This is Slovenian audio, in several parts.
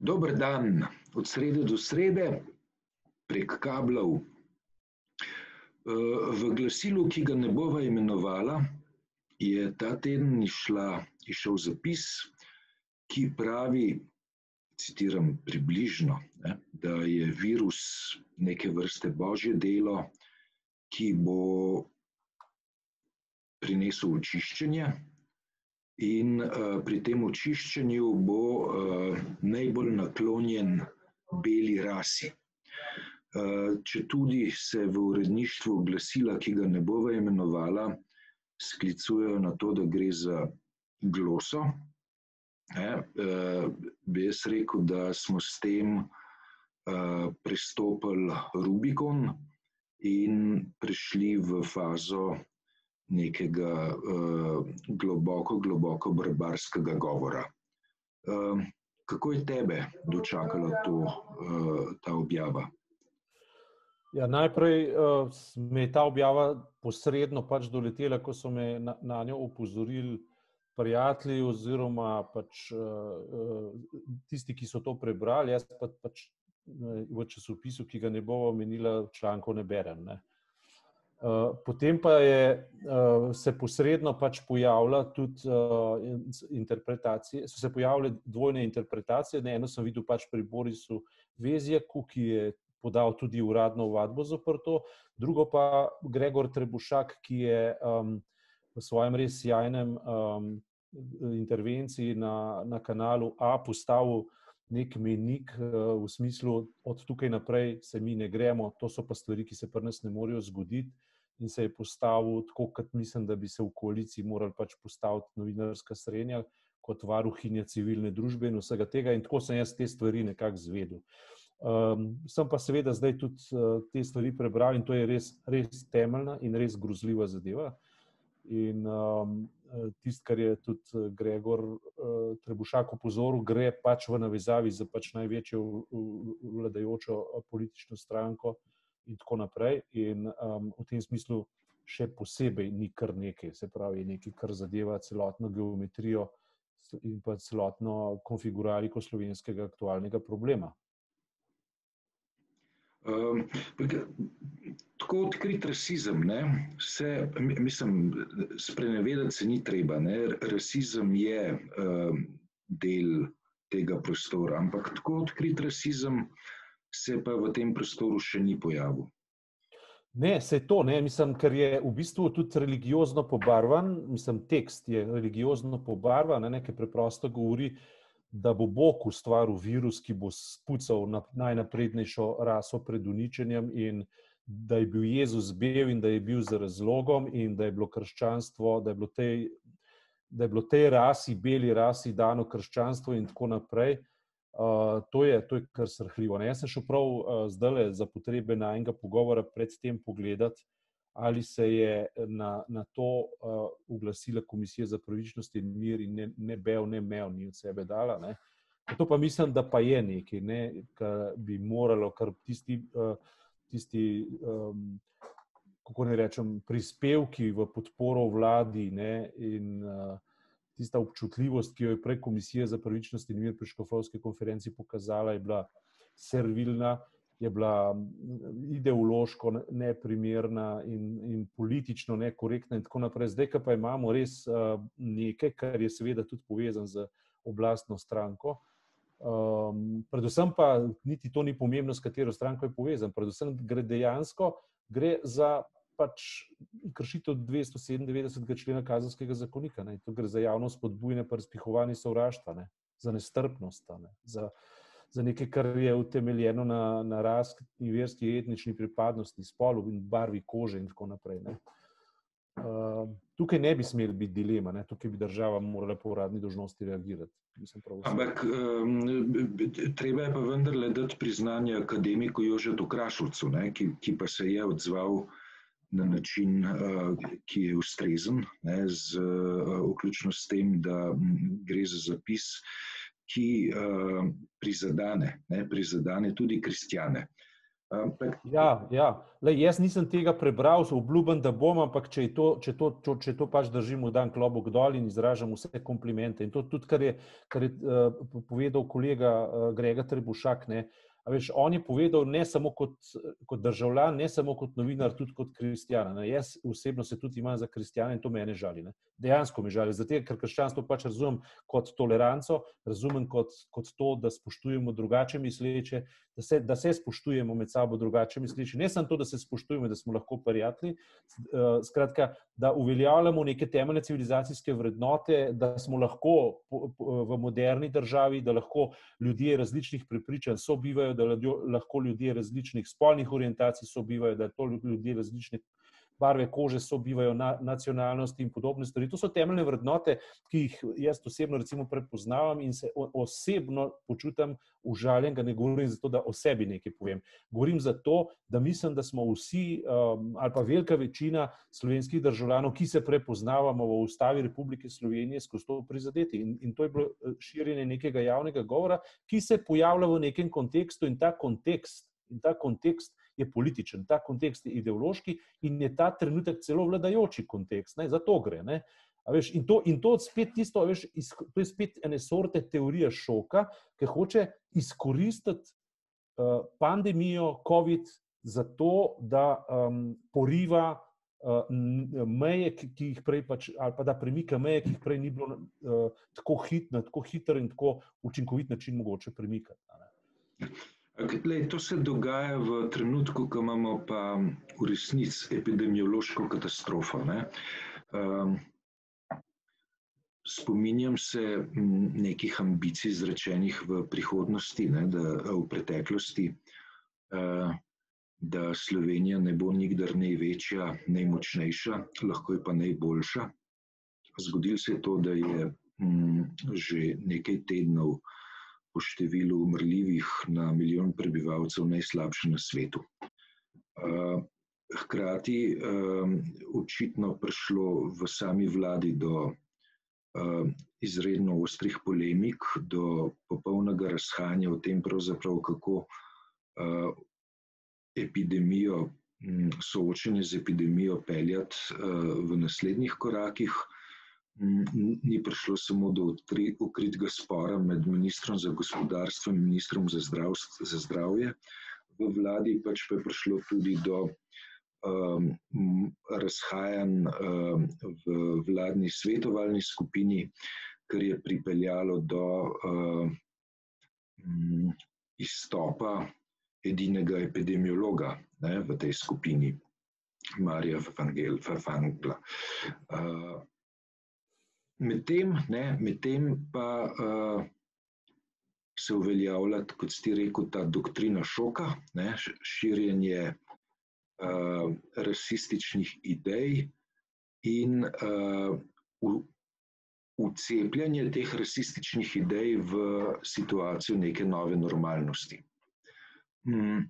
Dober dan, od srede do srede, prek kablov. V glasilu, ki ga ne bova imenovala, je ta teden išla, išel zapis, ki pravi, citiram približno, ne, da je virus neke vrste božje delo, ki bo prinesel očiščenje, in uh, pri tem očiščenju bo uh, najbolj naklonjen beli rasi. Uh, če tudi se v uredništvu glasila, ki ga ne bova imenovala, sklicujejo na to, da gre za gloso, ne, uh, bi jaz rekel, da smo s tem uh, prestopili Rubikon in prišli v fazo nekega uh, globoko, globoko barbarskega govora. Uh, kako je tebe dočakala to, uh, ta objava? Ja, najprej uh, me je ta objava posredno pač doletela, ko so me na, na njo upozorili prijatelji, oziroma pač, uh, tisti, ki so to prebrali. Jaz pa, pač v časopisu, ki ga ne bomo omenili, člankov ne berem. Ne. Eh, potem pa je uh, se posredno pač pojavila tudi uh, interpretacije, so se pojavile dvojne interpretacije. Eno sem videl pač pri Borisu Vezjaku, ki je podal tudi uradno vadbo za to, drugo pa Gregor Trebušak, ki je um, v svojem res sjajnem um, intervenciji na, na kanalu A postavil nek menik uh, v smislu, od tukaj naprej se mi ne gremo, to so pa stvari, ki se pri nas ne morejo zgoditi in se je postavil tako, kot mislim, da bi se v koaliciji morali pač postaviti novinarska srednja, kot varuhinja civilne družbe in vsega tega. In tako sem jaz te stvari nekako zvedel. Um, sem pa seveda zdaj tudi uh, te stvari prebral in to je res, res temeljna in res grozljiva zadeva. In um, tisto, kar je tudi Gregor uh, Trebušak upozoril, gre pač v navezavi za pač največjo vladajočo politično stranko, in tako naprej. In um, v tem smislu še posebej ni kar nekaj, se pravi, nekaj, kar zadeva celotno geometrijo in pa celotno konfigurariko slovenskega aktualnega problema. Um, tako odkrit rasizem, ne, se, mislim, sprenevedati se ni treba. Ne, rasizem je um, del tega prostora, ampak tako odkrit rasizem uh, se pa v tem prostoru še ni pojavil. Ne, se je to, ne, mislim, ker je v bistvu tudi religiozno pobarvan, mislim, tekst je religiozno pobarvan, ne, nekaj preprosto govori, da bo Bog ustvaril virus, ki bo spucal na najnaprednejšo raso pred uničenjem in da je bil Jezus bel in da je bil za razlogom in da je bilo krščanstvo, da je bilo tej, da je bilo tej rasi, beli rasi dano krščanstvo in tako naprej. Uh, to, je, to je kar srhljivo. Ne? Jaz sem šel prav uh, zdaj za potrebe na enega pogovora predtem pogledati, ali se je na, na to uh, uglasila Komisija za pravičnost in mir in ne, ne bel, ne mev, ni od sebe dala. Ne? To pa mislim, da pa je nekaj, ne? kar bi moralo, kar tisti, uh, tisti um, kako ne rečem, prispevki v podporo vladi ne? in uh, tista občutljivost, ki jo je prej Komisija za pravičnost in mir pri Škofovski konferenci pokazala, je bila servilna, je bila ideološko neprimerna in, in politično nekorektna in tako naprej. Zdaj, pa imamo res uh, nekaj, kar je seveda tudi povezan z oblastno stranko. Um, predvsem pa niti to ni pomembno, s katero stranko je povezan. Predvsem gre dejansko gre za pač kršitev 297. člena kazenskega zakonika. Ne. To gre za javno spodbujanje, pa razpihovanje sovraštva, ne. za nestrpnost, ne. za, za nekaj, kar je utemeljeno na, na rasti, verski, etnični pripadnosti, spolu in barvi kože in tako naprej. Ne. Uh, tukaj ne bi smeli biti dilema, ne. tukaj bi država morala po uradni dožnosti reagirati. Ampak um, treba je pa vendarle dati priznanje akademiku Jožetu Krašovcu, ne, ki, ki pa se je odzval na način, ki je ustrezen, ne, z, vključno s tem, da gre za zapis, ki prizadane, ne, prizadane tudi kristjane. Ampak... Ja, ja. Lej, jaz nisem tega prebral, obljubim, da bom, ampak če to, če to, če, če to pač držim v dan klobok dol in izražam vse komplimente. In to tudi, kar je, kar je uh, povedal kolega uh, Grega Trebušak. Ne, uh, Veš, on je povedal ne samo kot, kot državljan, ne samo kot novinar, tudi kot kristjan. Jaz osebno se tudi imam za kristjane in to mene žali. Ne. Dejansko me žali, zato ker krščanstvo pač razumem kot toleranco, razumem kot, kot to, da spoštujemo drugače misleče, da se, da se spoštujemo med sabo drugače misleče. Ne samo to, da se spoštujemo, da smo lahko prijatelji, uh, skratka, da uveljavljamo neke temeljne civilizacijske vrednote, da smo lahko v moderni državi, da lahko ljudje različnih prepričanj sobivajo, da lahko ljudje različnih spolnih orientacij sobivajo, da to ljudje različnih barve kože sobivajo, na, nacionalnosti in podobne stvari. To so temeljne vrednote, ki jih jaz osebno prepoznavam in se osebno počutim užaljen, ga ne govorim zato, da o sebi nekaj povem. Govorim zato, da mislim, da smo vsi um, ali pa velika večina slovenskih državljanov, ki se prepoznavamo v ustavi Republike Slovenije, skozi to prizadeti. In, in to je bilo eh, širjenje nekega javnega govora, ki se pojavlja v nekem kontekstu in ta kontekst. In ta kontekst je političen, ta kontekst je ideološki in je ta trenutek celo vladajoči kontekst. Ne, za to gre. Veš, in, to, in to, tisto, veš, iz, to je spet ene sorte teorije šoka, ki hoče izkoristiti uh, pandemijo COVID za to, da um, poriva uh, meje, ki, ki jih prej, pač, ali pa da premika meje, ki jih prej ni bilo uh, tako hitro, tako hiter in tako učinkovit način mogoče premikati. Lej, to se dogaja v trenutku, ko imamo pa v resnici epidemiološko katastrofo. Ne? Um, spominjam se nekih ambicij izrečenih v prihodnosti, ne, da, v preteklosti, uh, da Slovenija ne bo nikdar največja, najmočnejša, lahko je pa najboljša. Zgodilo se je to, da je um, že nekaj tednov po številu umrljivih na milijon prebivalcev najslabše na svetu. Hkrati očitno prišlo v sami vladi do izredno ostrih polemik, do popolnega razhajanja o tem, kako epidemijo, soočenje z epidemijo peljati v naslednjih korakih ni prišlo samo do ukritega spora med ministrom za gospodarstvo in ministrom za, za zdravje v vladi, pač pa je prišlo tudi do um, razhajanj um, v vladni svetovalni skupini, kar je pripeljalo do um, izstopa edinega epidemiologa ne, v tej skupini, Marija Fafangla. Uh, Medtem med pa uh, se uveljavlja, kot ste rekel, ta doktrina šoka, ne, širjenje uh, rasističnih idej in uh, ucepljanje teh rasističnih idej v situacijo neke nove normalnosti. Hmm.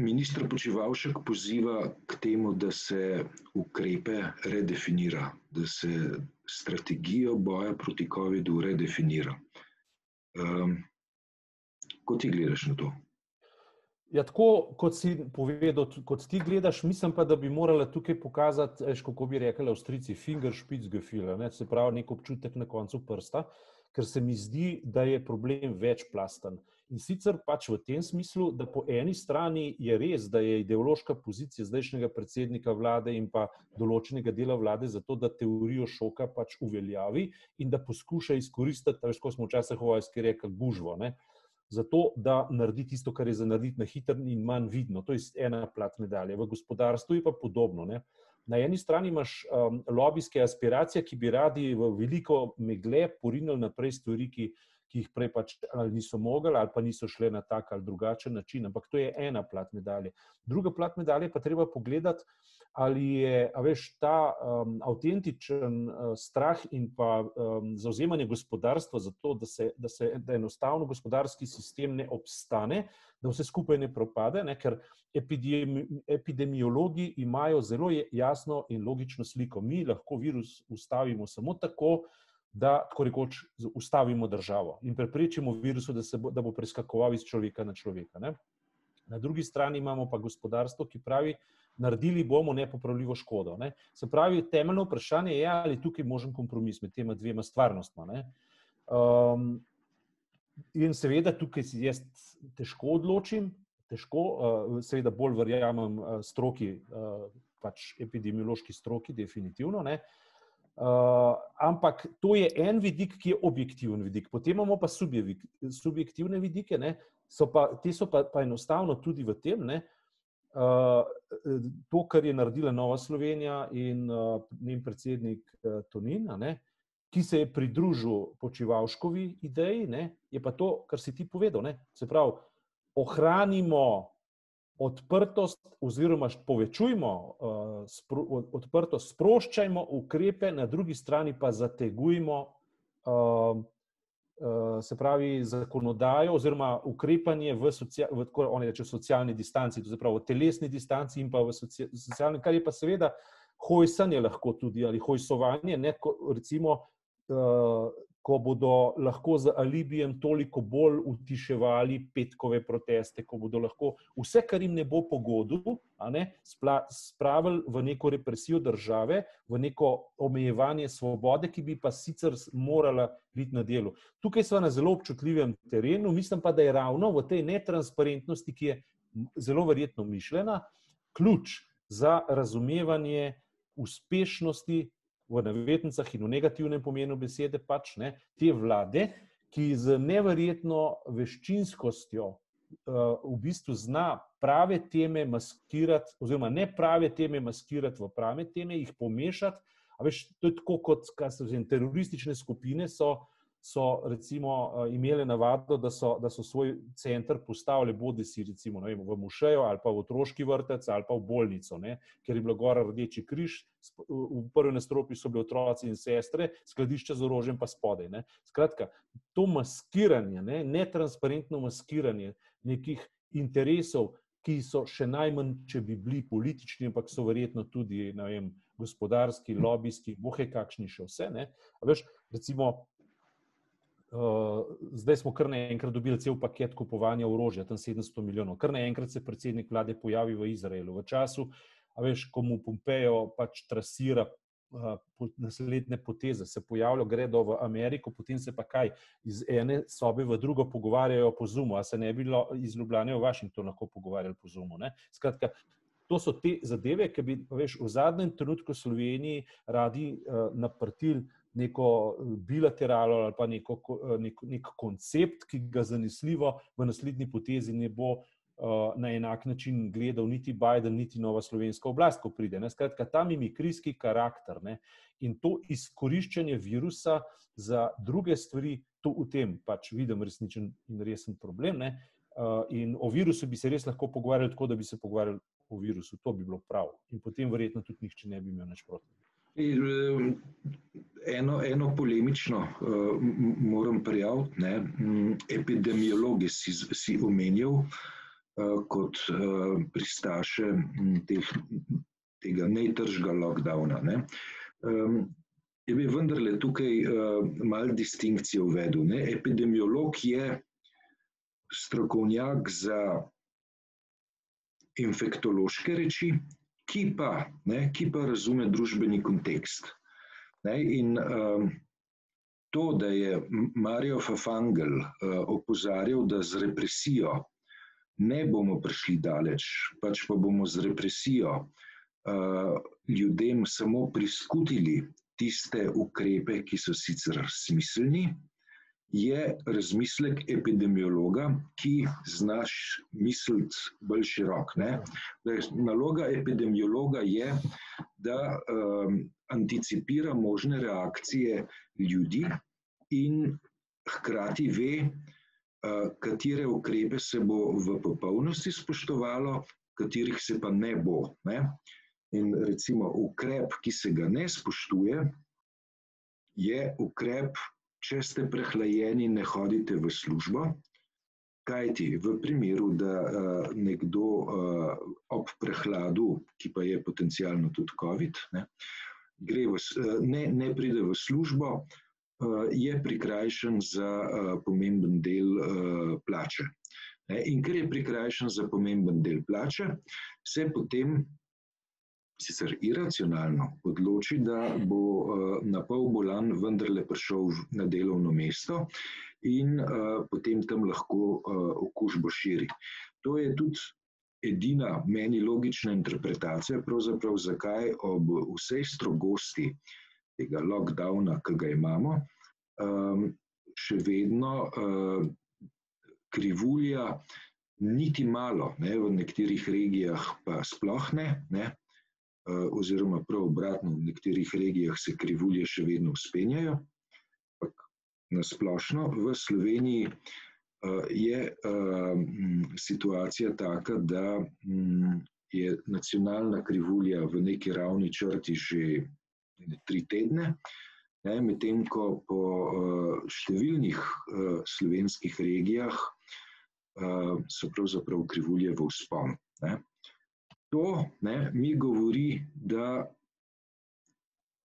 Ministr Počivalšek poziva k temu, da se ukrepe redefinira, da se strategijo boja proti COVID-u redefinira. Um, kot ti gledaš na to? Ja, tako kot si povedal, kot ti gledaš, mislim pa, da bi morala tukaj pokazati, kako bi rekli Avstrijci, fingerspitzgefühl, ne? se pravi, nek občutek na koncu prsta, ker se mi zdi, da je problem večplasten. In sicer pač v tem smislu, da po eni strani je res, da je ideološka pozicija zdajšnjega predsednika vlade in pa določenega dela vlade za to, da teorijo šoka pač uveljavi in da poskuša izkoristiti, tako kot smo včasih v vojski rekli, gužvo. Ne? Zato, da naredi tisto, kar je za narediti na hiter in manj vidno. To je ena plat medalje. V gospodarstvu je pa podobno. Ne? Na eni strani imaš um, lobijske aspiracije, ki bi radi v veliko megle porinili naprej stvari, ki ki jih prej pač ali niso mogli, ali pa niso šle na tak ali drugačen način. Ampak to je ena plat medalje. Druga plat medalje pa treba pogledati, ali je veš, ta um, avtentičen uh, strah in pa um, zauzemanje gospodarstva za to, da, se, da, se, da enostavno gospodarski sistem ne obstane, da vse skupaj ne propade, ne? ker epidemi, epidemiologi imajo zelo jasno in logično sliko. Mi lahko virus ustavimo samo tako, da tako rekoč ustavimo državo in preprečimo virusu, da, bo, da bo preskakoval iz človeka na človeka. Ne? Na drugi strani imamo pa gospodarstvo, ki pravi, naredili bomo nepopravljivo škodo. Ne? Se pravi, temeljno vprašanje je, ali tukaj možen kompromis med tema dvema stvarnostma. Um, in seveda tukaj si jaz težko odločim, težko, uh, seveda bolj verjamem uh, stroki, uh, pač epidemiološki stroki, definitivno. Ne? Uh, ampak to je en vidik, ki je objektiven vidik. Potem imamo pa subjektivne vidike, so pa, te so pa, pa enostavno tudi v tem, ne, uh, to, kar je naredila Nova Slovenija in uh, njen predsednik uh, Tonin, ne, ki se je pridružil počivalškovi ideji, ne, je pa to, kar si ti povedal. Ne, se pravi, ohranimo odprtost, oziroma povečujmo uh, spro, odprtost, sproščajmo ukrepe, na drugi strani pa zategujmo, uh, uh, se pravi, zakonodajo oziroma ukrepanje v, socia, v tako, reče, socialni distanci, to se pravi v telesni distanci in pa v socialni, kar je pa seveda hojsanje lahko tudi ali hojsovanje, ne, ko, recimo. Uh, ko bodo lahko z alibijem toliko bolj utiševali petkove proteste, ko bodo lahko vse, kar jim ne bo pogodu, ne, spravili v neko represijo države, v neko omejevanje svobode, ki bi pa sicer morala biti na delu. Tukaj smo na zelo občutljivem terenu, mislim pa, da je ravno v tej netransparentnosti, ki je zelo verjetno mišljena, ključ za razumevanje uspešnosti v navednicah in v negativnem pomenu besede, pač ne, te vlade, ki z neverjetno veščinskostjo uh, v bistvu zna prave teme maskirati, oziroma ne prave teme maskirati v prave teme, jih pomešati. Veš, to je tako, kot so teroristične skupine. So, so recimo eh, imele navado, da so, da so svoj center postavili bodi si recimo vem, v mušejo ali pa v otroški vrtec ali pa v bolnico, ne? ker je bilo gora rdeči križ, v prvi nastropi so bili otroci in sestre, skladišče z orožjem pa spodaj. Ne? Skratka, to maskiranje, ne? netransparentno maskiranje nekih interesov, ki so še najmanj, če bi bili politični, ampak so verjetno tudi vem, gospodarski, lobijski, bohe kakšni še vse. Veš, recimo, Uh, zdaj smo kar naenkrat dobili cel paket kupovanja orožja, tam 700 milijonov. Kar naenkrat se predsednik vlade pojavi v Izraelu. V času, veš, ko mu Pompejo pač trasira uh, naslednje poteze, se pojavljajo, gredo v Ameriko, potem se pa kaj iz ene sobe v drugo pogovarjajo po Zumu, a se ne bi iz Ljubljana v Washington lahko pogovarjali po Zumu. Ne? Skratka, to so te zadeve, ki bi veš, v zadnjem trenutku Sloveniji radi uh, naprtili neko eh, bilateralo ali pa neko, eh, nek, nek koncept, ki ga zanesljivo v naslednji potezi ne bo uh, na enak način gledal niti Biden, niti nova slovenska oblast, ko pride. Ne? Skratka, ta mimikrijski karakter ne? in to izkoriščanje virusa za druge stvari, to v tem pač vidim resničen in resen problem. Uh, in o virusu bi se res lahko pogovarjali tako, da bi se pogovarjali o virusu. To bi bilo prav. In potem verjetno tudi nihče ne bi imel nič proti. Eh, eno, eno polemično uh, moram prijaviti. Mm, epidemiologi si, si omenjal uh, kot uh, pristaše mm, teh, tega nejtržga lockdowna. Ne? Um, je bi vendarle tukaj uh, malo distinkcijo uvedel. Ne? Epidemiolog je strokovnjak za infektološke reči, ki pa, ne, ki pa razume družbeni kontekst. Ne, in um, to, da je Marijo Fafangel uh, opozarjal, da z represijo ne bomo prišli daleč, pač pa bomo z represijo uh, ljudem samo priskutili tiste ukrepe, ki so sicer smiselni, je razmislek epidemiologa, ki znaš misliti bolj širok. Naloga epidemiologa je, da um, anticipira možne reakcije ljudi in hkrati ve, uh, katere ukrepe se bo v popolnosti spoštovalo, katerih se pa ne bo. Ne? In recimo ukrep, ki se ga ne spoštuje, je ukrep, če ste prehlajeni, ne hodite v službo. Kaj ti v primeru, da uh, nekdo uh, ob prehladu, ki pa je potencialno tudi COVID, ne, v, uh, ne, ne pride v službo, je prikrajšan za pomemben del plače. In ker je prikrajšan za pomemben del plače, se potem sicer iracionalno odloči, da bo na pol bolan vendarle prišel na delovno mesto in potem tam lahko okužbo širi. To je tudi edina meni logična interpretacija, zakaj ob vsej strogosti tega lockdowna, ki ga imamo, še vedno krivulja niti malo, ne, v nekaterih regijah pa sploh ne, ne, oziroma prav obratno, v nekaterih regijah se krivulje še vedno vzpenjajo, ampak na splošno v Sloveniji je situacija taka, da je nacionalna krivulja v neki ravni črti že tri tedne, medtem ko po številnih slovenskih regijah so pravzaprav krivulje v vzponu. To ne, mi govori, da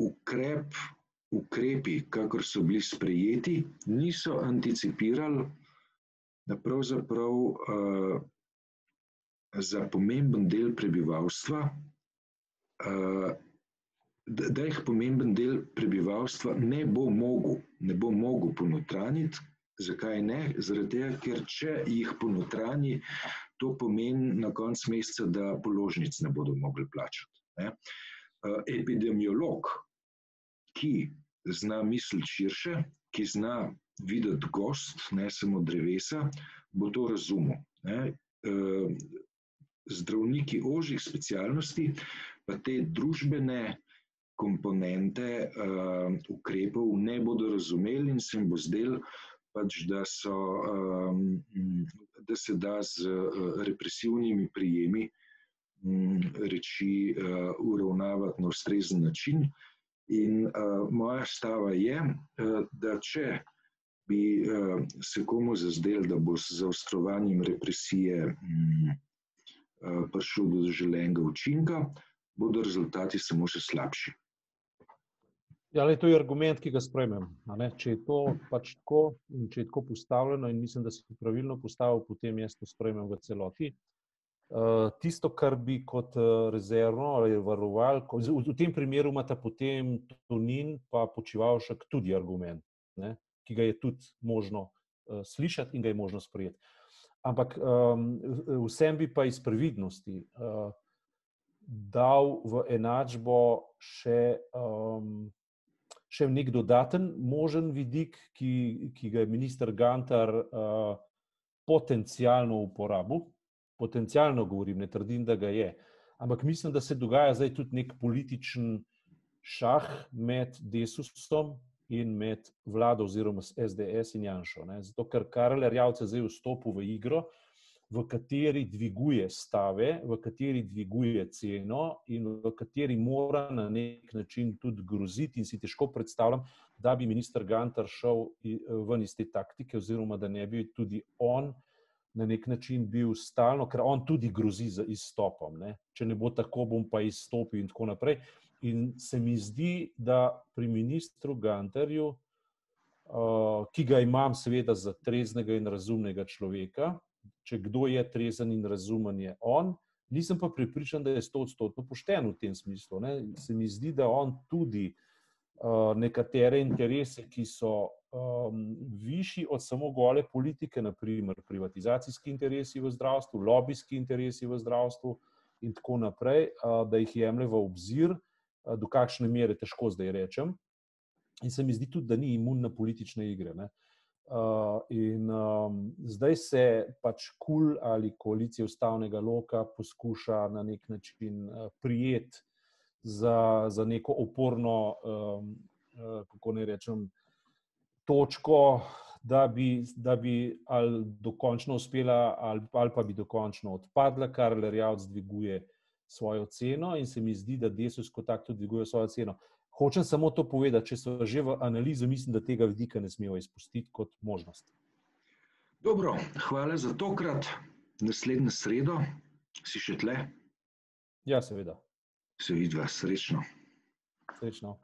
ukrep, ukrepi, kakor so bili sprejeti, niso anticipirali, da pravzaprav uh, za pomemben del prebivalstva, uh, da, da jih pomemben del prebivalstva ne bo mogel, ne bo mogel ponotraniti. Zakaj ne? Zaradi tega, ker če jih ponotrani, to pomeni na koncu meseca, da položnic ne bodo mogli plačati. Ne? Epidemiolog, ki zna misliti širše, ki zna videti gost, ne samo drevesa, bo to razumel. Ne? Zdravniki ožjih specialnosti pa te družbene komponente uh, ukrepov ne bodo razumeli in se jim bo zdel, pač, da, so, um, da se da z uh, represivnimi prijemi um, reči uh, uravnavati na ustrezen način. In uh, moja stava je, uh, da če bi uh, se komu zazdel, da bo z zaostrovanjem represije um, uh, prišel do želenega učinka, bodo rezultati samo še slabši. Ja, le, to je argument, ki ga sprejmem. Če je to pač tako in če je tako postavljeno, in mislim, da si to pravilno postavil, potem jaz to sprejmem v celoti. Uh, tisto, kar bi kot uh, rezervno ali varovalko, v, v tem primeru imata potem Tunin pa počivalšek tudi argument, ne, ki ga je tudi možno uh, slišati in ga je možno sprejeti. Ampak um, vsem bi pa iz previdnosti uh, dal v enačbo še um, še nek dodaten možen vidik, ki, ki ga je minister Gantar uh, potencialno uporabil. Potencialno govorim, ne trdim, da ga je. Ampak mislim, da se dogaja zdaj tudi nek političen šah med Desusom in med vlado oziroma SDS in Janšo. Ne? Zato, ker Karel Rjavce zdaj vstopi v igro, v kateri dviguje stave, v kateri dviguje ceno in v kateri mora na nek način tudi groziti. In si težko predstavljam, da bi minister Gantar šel ven iz te taktike, oziroma da ne bi tudi on na nek način bil stalno, ker on tudi grozi z izstopom. Ne? Če ne bo tako, bom pa izstopil in tako naprej. In se mi zdi, da pri ministru Gantarju, uh, ki ga imam, seveda, za treznega in razumnega človeka, če kdo je trezen in razumen, je on. Nisem pa pripričan, da je sto odstotno pošten v tem smislu. Ne. Se mi zdi, da on tudi uh, nekatere interese, ki so um, višji od samo gole politike, naprimer privatizacijski interesi v zdravstvu, lobijski interesi v zdravstvu in tako naprej, uh, da jih jemlje v obzir, uh, do kakšne mere težko zdaj rečem. In se mi zdi tudi, da ni imun na politične igre. Ne. Uh, in um, zdaj se pač kul ali koalicija ustavnega loka poskuša na nek način uh, prijeti za, za neko oporno, um, uh, kako ne rečem, točko, da bi, da bi ali dokončno uspela, ali, ali pa bi dokončno odpadla, kar le Rjavc dviguje svojo ceno, in se mi zdi, da Desus kot tak tudi dviguje svojo ceno. Hočem samo to povedati, če so že v analizi, mislim, da tega vidika ne smemo izpustiti kot možnost. Dobro, hvala za tokrat. Naslednjo sredo si še tle. Ja, seveda. Se vidi, srečno. Srečno.